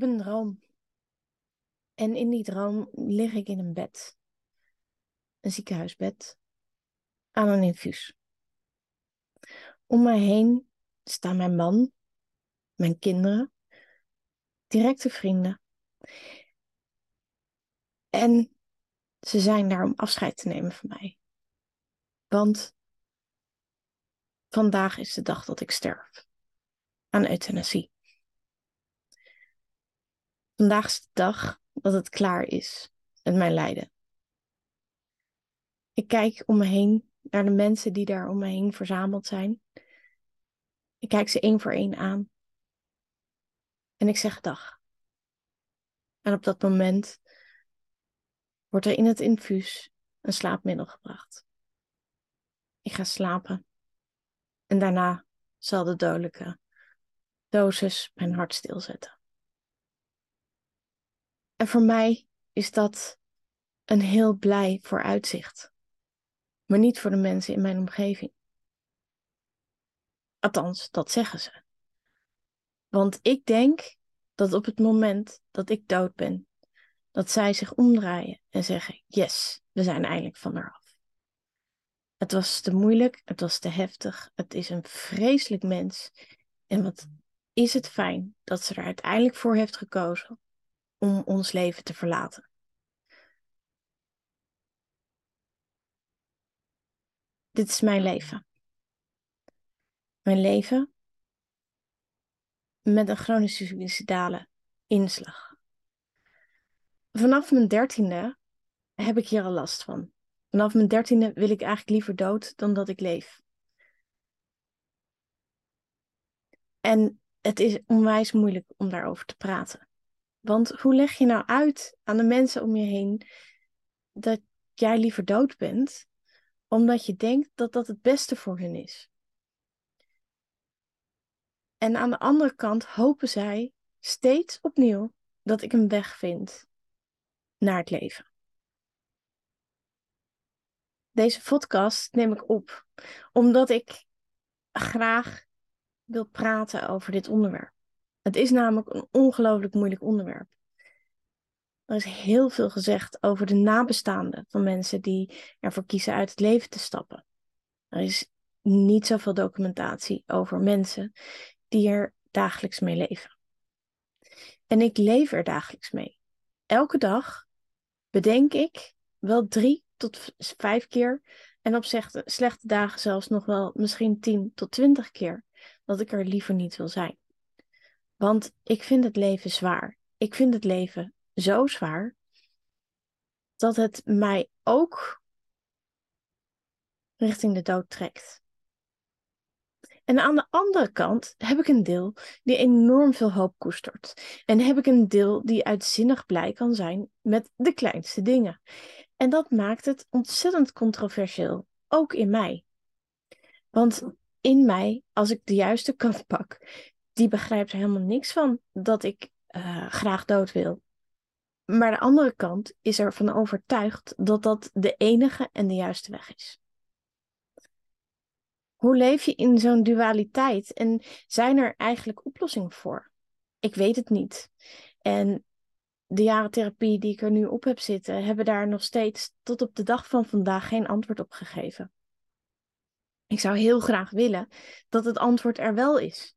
heb een droom. En in die droom lig ik in een bed. Een ziekenhuisbed. Aan een infuus. Om mij heen staan mijn man, mijn kinderen, directe vrienden. En ze zijn daar om afscheid te nemen van mij. Want vandaag is de dag dat ik sterf. Aan euthanasie. Vandaag is de dag dat het klaar is met mijn lijden. Ik kijk om me heen naar de mensen die daar om me heen verzameld zijn. Ik kijk ze één voor één aan. En ik zeg dag. En op dat moment wordt er in het infuus een slaapmiddel gebracht. Ik ga slapen. En daarna zal de dodelijke dosis mijn hart stilzetten. En voor mij is dat een heel blij vooruitzicht. Maar niet voor de mensen in mijn omgeving. Althans, dat zeggen ze. Want ik denk dat op het moment dat ik dood ben, dat zij zich omdraaien en zeggen: Yes, we zijn eindelijk van eraf. Het was te moeilijk, het was te heftig, het is een vreselijk mens. En wat is het fijn dat ze er uiteindelijk voor heeft gekozen om ons leven te verlaten. Dit is mijn leven. Mijn leven met een chronische suïcidale inslag. Vanaf mijn dertiende heb ik hier al last van. Vanaf mijn dertiende wil ik eigenlijk liever dood dan dat ik leef. En het is onwijs moeilijk om daarover te praten. Want hoe leg je nou uit aan de mensen om je heen dat jij liever dood bent, omdat je denkt dat dat het beste voor hen is? En aan de andere kant hopen zij steeds opnieuw dat ik een weg vind naar het leven. Deze podcast neem ik op omdat ik graag wil praten over dit onderwerp. Het is namelijk een ongelooflijk moeilijk onderwerp. Er is heel veel gezegd over de nabestaanden van mensen die ervoor kiezen uit het leven te stappen. Er is niet zoveel documentatie over mensen die er dagelijks mee leven. En ik leef er dagelijks mee. Elke dag bedenk ik wel drie tot vijf keer en op slechte dagen zelfs nog wel misschien tien tot twintig keer dat ik er liever niet wil zijn. Want ik vind het leven zwaar. Ik vind het leven zo zwaar dat het mij ook richting de dood trekt. En aan de andere kant heb ik een deel die enorm veel hoop koestert. En heb ik een deel die uitzinnig blij kan zijn met de kleinste dingen. En dat maakt het ontzettend controversieel, ook in mij. Want in mij, als ik de juiste kant pak, die begrijpt er helemaal niks van dat ik uh, graag dood wil. Maar de andere kant is ervan overtuigd dat dat de enige en de juiste weg is. Hoe leef je in zo'n dualiteit en zijn er eigenlijk oplossingen voor? Ik weet het niet. En de jaren therapie die ik er nu op heb zitten, hebben daar nog steeds tot op de dag van vandaag geen antwoord op gegeven. Ik zou heel graag willen dat het antwoord er wel is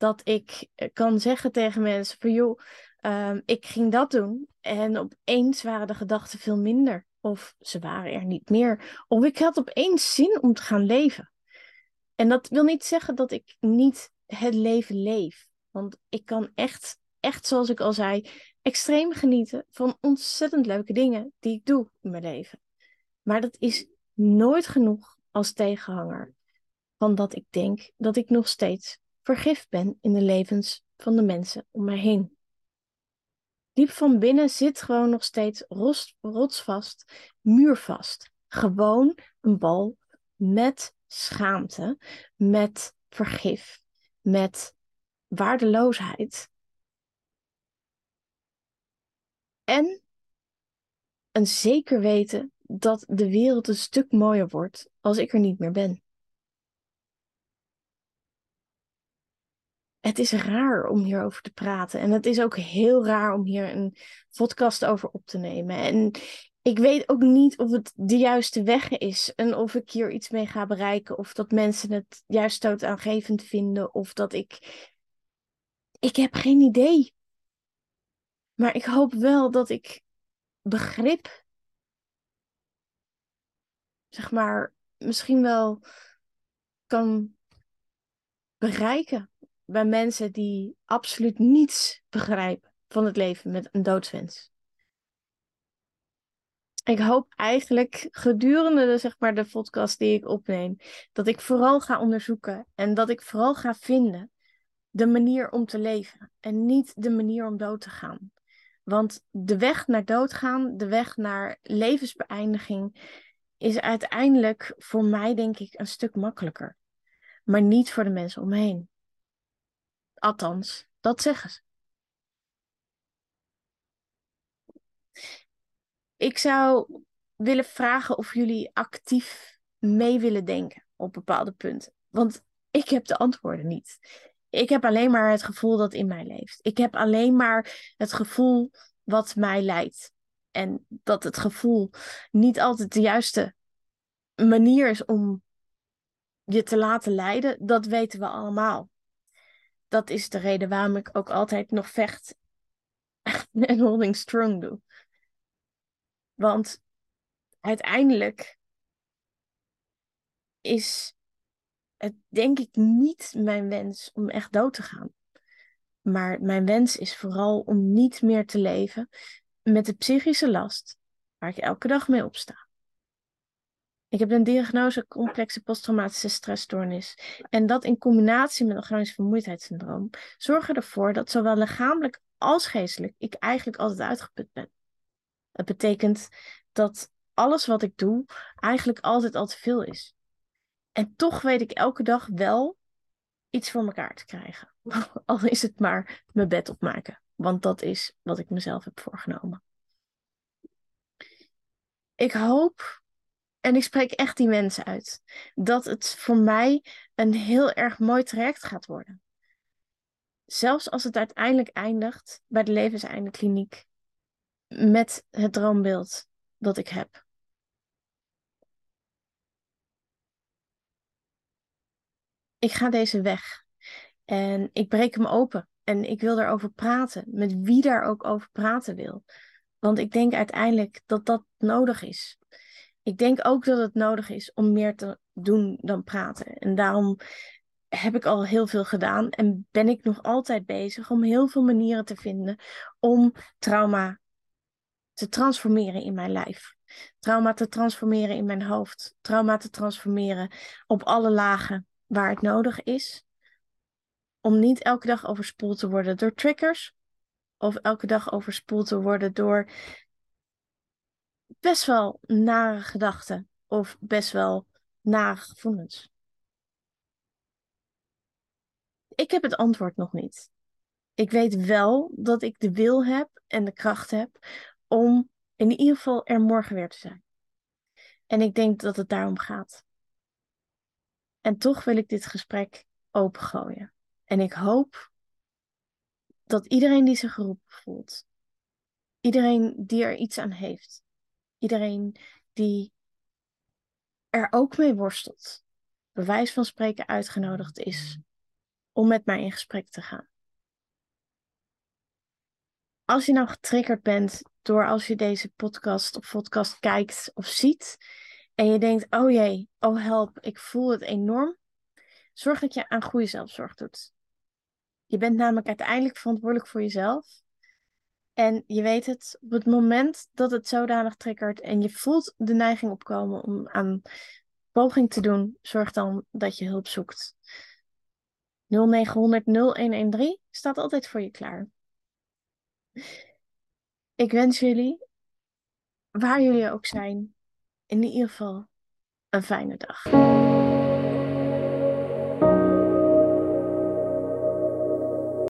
dat ik eh, kan zeggen tegen mensen van joh, ehm, ik ging dat doen en opeens waren de gedachten veel minder. Of ze waren er niet meer. Of ik had opeens zin om te gaan leven. En dat wil niet zeggen dat ik niet het leven leef. Want ik kan echt, echt zoals ik al zei, extreem genieten van ontzettend leuke dingen die ik doe in mijn leven. Maar dat is nooit genoeg als tegenhanger van dat ik denk dat ik nog steeds vergif ben in de levens van de mensen om mij heen. Diep van binnen zit gewoon nog steeds rotsvast, muurvast. Gewoon een bal met schaamte, met vergif, met waardeloosheid. En een zeker weten dat de wereld een stuk mooier wordt als ik er niet meer ben. Het is raar om hierover te praten. En het is ook heel raar om hier een podcast over op te nemen. En ik weet ook niet of het de juiste weg is. En of ik hier iets mee ga bereiken. Of dat mensen het juist stootaangevend vinden. Of dat ik. Ik heb geen idee. Maar ik hoop wel dat ik begrip. Zeg maar, misschien wel kan bereiken bij mensen die absoluut niets begrijpen van het leven met een doodswens. Ik hoop eigenlijk gedurende de, zeg maar, de podcast die ik opneem, dat ik vooral ga onderzoeken en dat ik vooral ga vinden de manier om te leven en niet de manier om dood te gaan. Want de weg naar doodgaan, de weg naar levensbeëindiging, is uiteindelijk voor mij, denk ik, een stuk makkelijker. Maar niet voor de mensen om me heen. Althans, dat zeggen ze. Ik zou willen vragen of jullie actief mee willen denken op bepaalde punten. Want ik heb de antwoorden niet. Ik heb alleen maar het gevoel dat in mij leeft. Ik heb alleen maar het gevoel wat mij leidt. En dat het gevoel niet altijd de juiste manier is om je te laten leiden, dat weten we allemaal dat is de reden waarom ik ook altijd nog vecht en holding strong doe. Want uiteindelijk is het denk ik niet mijn wens om echt dood te gaan. Maar mijn wens is vooral om niet meer te leven met de psychische last waar ik elke dag mee opsta. Ik heb een diagnose complexe posttraumatische stressstoornis. En dat in combinatie met een chronisch vermoeidheidssyndroom zorgen ervoor dat zowel lichamelijk als geestelijk ik eigenlijk altijd uitgeput ben. Dat betekent dat alles wat ik doe eigenlijk altijd al te veel is. En toch weet ik elke dag wel iets voor elkaar te krijgen. Al is het maar mijn bed opmaken. Want dat is wat ik mezelf heb voorgenomen. Ik hoop en ik spreek echt die mensen uit, dat het voor mij een heel erg mooi traject gaat worden. Zelfs als het uiteindelijk eindigt bij de levenseindekliniek met het droombeeld dat ik heb. Ik ga deze weg en ik breek hem open en ik wil daarover praten, met wie daar ook over praten wil. Want ik denk uiteindelijk dat dat nodig is ik denk ook dat het nodig is om meer te doen dan praten. En daarom heb ik al heel veel gedaan en ben ik nog altijd bezig om heel veel manieren te vinden om trauma te transformeren in mijn lijf. Trauma te transformeren in mijn hoofd. Trauma te transformeren op alle lagen waar het nodig is. Om niet elke dag overspoeld te worden door triggers. Of elke dag overspoeld te worden door best wel nare gedachten of best wel nare gevoelens? Ik heb het antwoord nog niet. Ik weet wel dat ik de wil heb en de kracht heb om in ieder geval er morgen weer te zijn. En ik denk dat het daarom gaat. En toch wil ik dit gesprek opengooien. En ik hoop dat iedereen die zich geroepen voelt, iedereen die er iets aan heeft, iedereen die er ook mee worstelt, bewijs van spreken uitgenodigd is om met mij in gesprek te gaan. Als je nou getriggerd bent door als je deze podcast of podcast kijkt of ziet en je denkt, oh jee, oh help, ik voel het enorm, zorg dat je aan goede zelfzorg doet. Je bent namelijk uiteindelijk verantwoordelijk voor jezelf en je weet het, op het moment dat het zodanig triggert en je voelt de neiging opkomen om aan poging te doen, zorg dan dat je hulp zoekt. 0900 0113 staat altijd voor je klaar. Ik wens jullie, waar jullie ook zijn, in ieder geval een fijne dag.